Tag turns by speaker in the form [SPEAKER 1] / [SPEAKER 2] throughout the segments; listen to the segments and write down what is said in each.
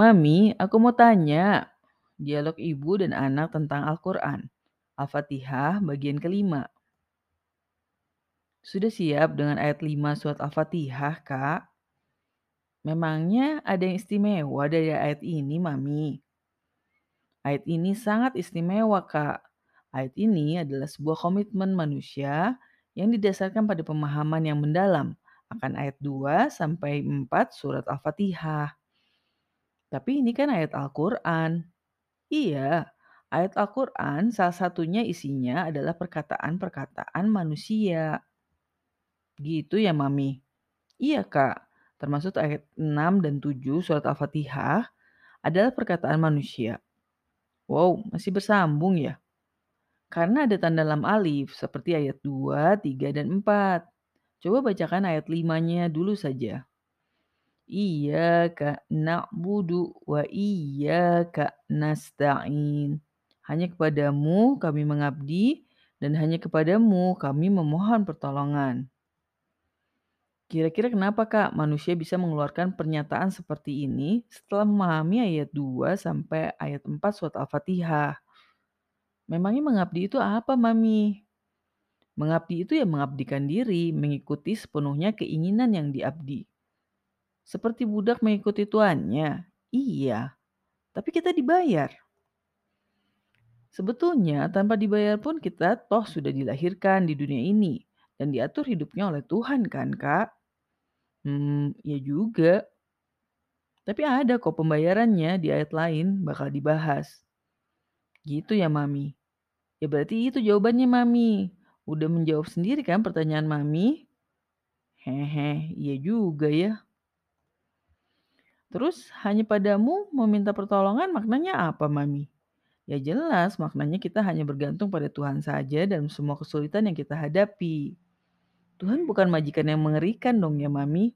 [SPEAKER 1] Mami, aku mau tanya. Dialog ibu dan anak tentang Al-Quran. Al-Fatihah bagian kelima. Sudah siap dengan ayat 5 surat Al-Fatihah, Kak? Memangnya ada yang istimewa dari ayat ini, Mami? Ayat ini sangat istimewa, Kak. Ayat ini adalah sebuah komitmen manusia yang didasarkan pada pemahaman yang mendalam akan ayat 2 sampai 4 surat Al-Fatihah. Tapi ini kan ayat Al-Quran. Iya, ayat Al-Quran salah satunya isinya adalah perkataan-perkataan manusia. Gitu ya, Mami? Iya, Kak. Termasuk ayat 6 dan 7 surat Al-Fatihah adalah perkataan manusia. Wow, masih bersambung ya? Karena ada tanda lam alif seperti ayat 2, 3, dan 4. Coba bacakan ayat 5-nya dulu saja. Iyyaka na'budu wa iyyaka nasta'in. Hanya kepadamu kami mengabdi dan hanya kepadamu kami memohon pertolongan. Kira-kira kenapa Kak manusia bisa mengeluarkan pernyataan seperti ini setelah memahami ayat 2 sampai ayat 4 surat Al-Fatihah? Memangnya mengabdi itu apa, Mami? Mengabdi itu ya mengabdikan diri, mengikuti sepenuhnya keinginan yang diabdi. Seperti budak mengikuti tuannya. Iya, tapi kita dibayar. Sebetulnya tanpa dibayar pun kita toh sudah dilahirkan di dunia ini dan diatur hidupnya oleh Tuhan kan, Kak? Hmm, ya juga. Tapi ada kok pembayarannya di ayat lain bakal dibahas. Gitu ya, Mami. Ya berarti itu jawabannya Mami. Udah menjawab sendiri kan pertanyaan Mami? Hehe, iya juga ya. Terus hanya padamu meminta pertolongan maknanya apa Mami? Ya jelas maknanya kita hanya bergantung pada Tuhan saja dan semua kesulitan yang kita hadapi. Tuhan bukan majikan yang mengerikan dong ya Mami.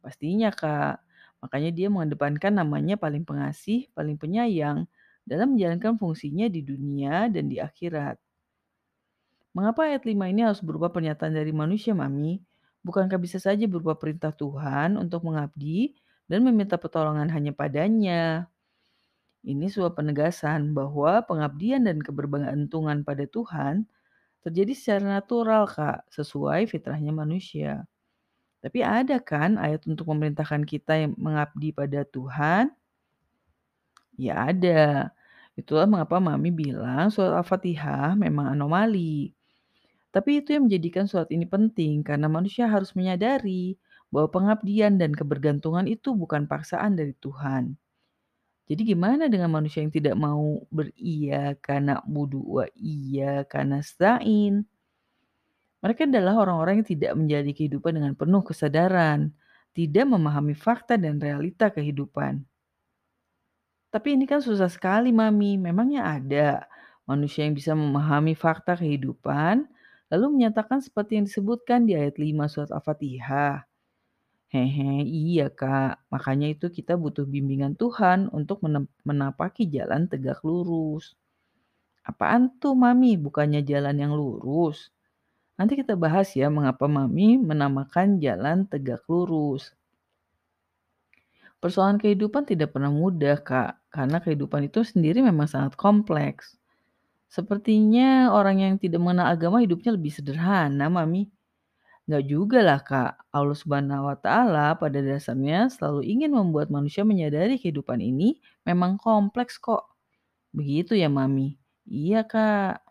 [SPEAKER 1] Pastinya Kak. Makanya dia mengedepankan namanya paling pengasih, paling penyayang, dalam menjalankan fungsinya di dunia dan di akhirat. Mengapa ayat 5 ini harus berupa pernyataan dari manusia, Mami? Bukankah bisa saja berupa perintah Tuhan untuk mengabdi dan meminta pertolongan hanya padanya? Ini sebuah penegasan bahwa pengabdian dan kebergantungan pada Tuhan terjadi secara natural, Kak, sesuai fitrahnya manusia. Tapi ada kan ayat untuk memerintahkan kita yang mengabdi pada Tuhan? Ya ada. Itulah mengapa Mami bilang surat Al-Fatihah memang anomali. Tapi itu yang menjadikan surat ini penting karena manusia harus menyadari bahwa pengabdian dan kebergantungan itu bukan paksaan dari Tuhan. Jadi gimana dengan manusia yang tidak mau beria karena budu wa iya karena stain? Mereka adalah orang-orang yang tidak menjadi kehidupan dengan penuh kesadaran, tidak memahami fakta dan realita kehidupan. Tapi ini kan susah sekali, Mami. Memangnya ada manusia yang bisa memahami fakta kehidupan, lalu menyatakan seperti yang disebutkan di ayat 5 surat Al-Fatihah? Hehe, iya Kak. Makanya itu kita butuh bimbingan Tuhan untuk menapaki jalan tegak lurus. Apaan tuh Mami? Bukannya jalan yang lurus. Nanti kita bahas ya mengapa Mami menamakan jalan tegak lurus. Persoalan kehidupan tidak pernah mudah, Kak, karena kehidupan itu sendiri memang sangat kompleks. Sepertinya orang yang tidak mengenal agama hidupnya lebih sederhana, Mami. Enggak juga lah, Kak. Allah Subhanahu wa taala pada dasarnya selalu ingin membuat manusia menyadari kehidupan ini memang kompleks kok. Begitu ya, Mami? Iya, Kak.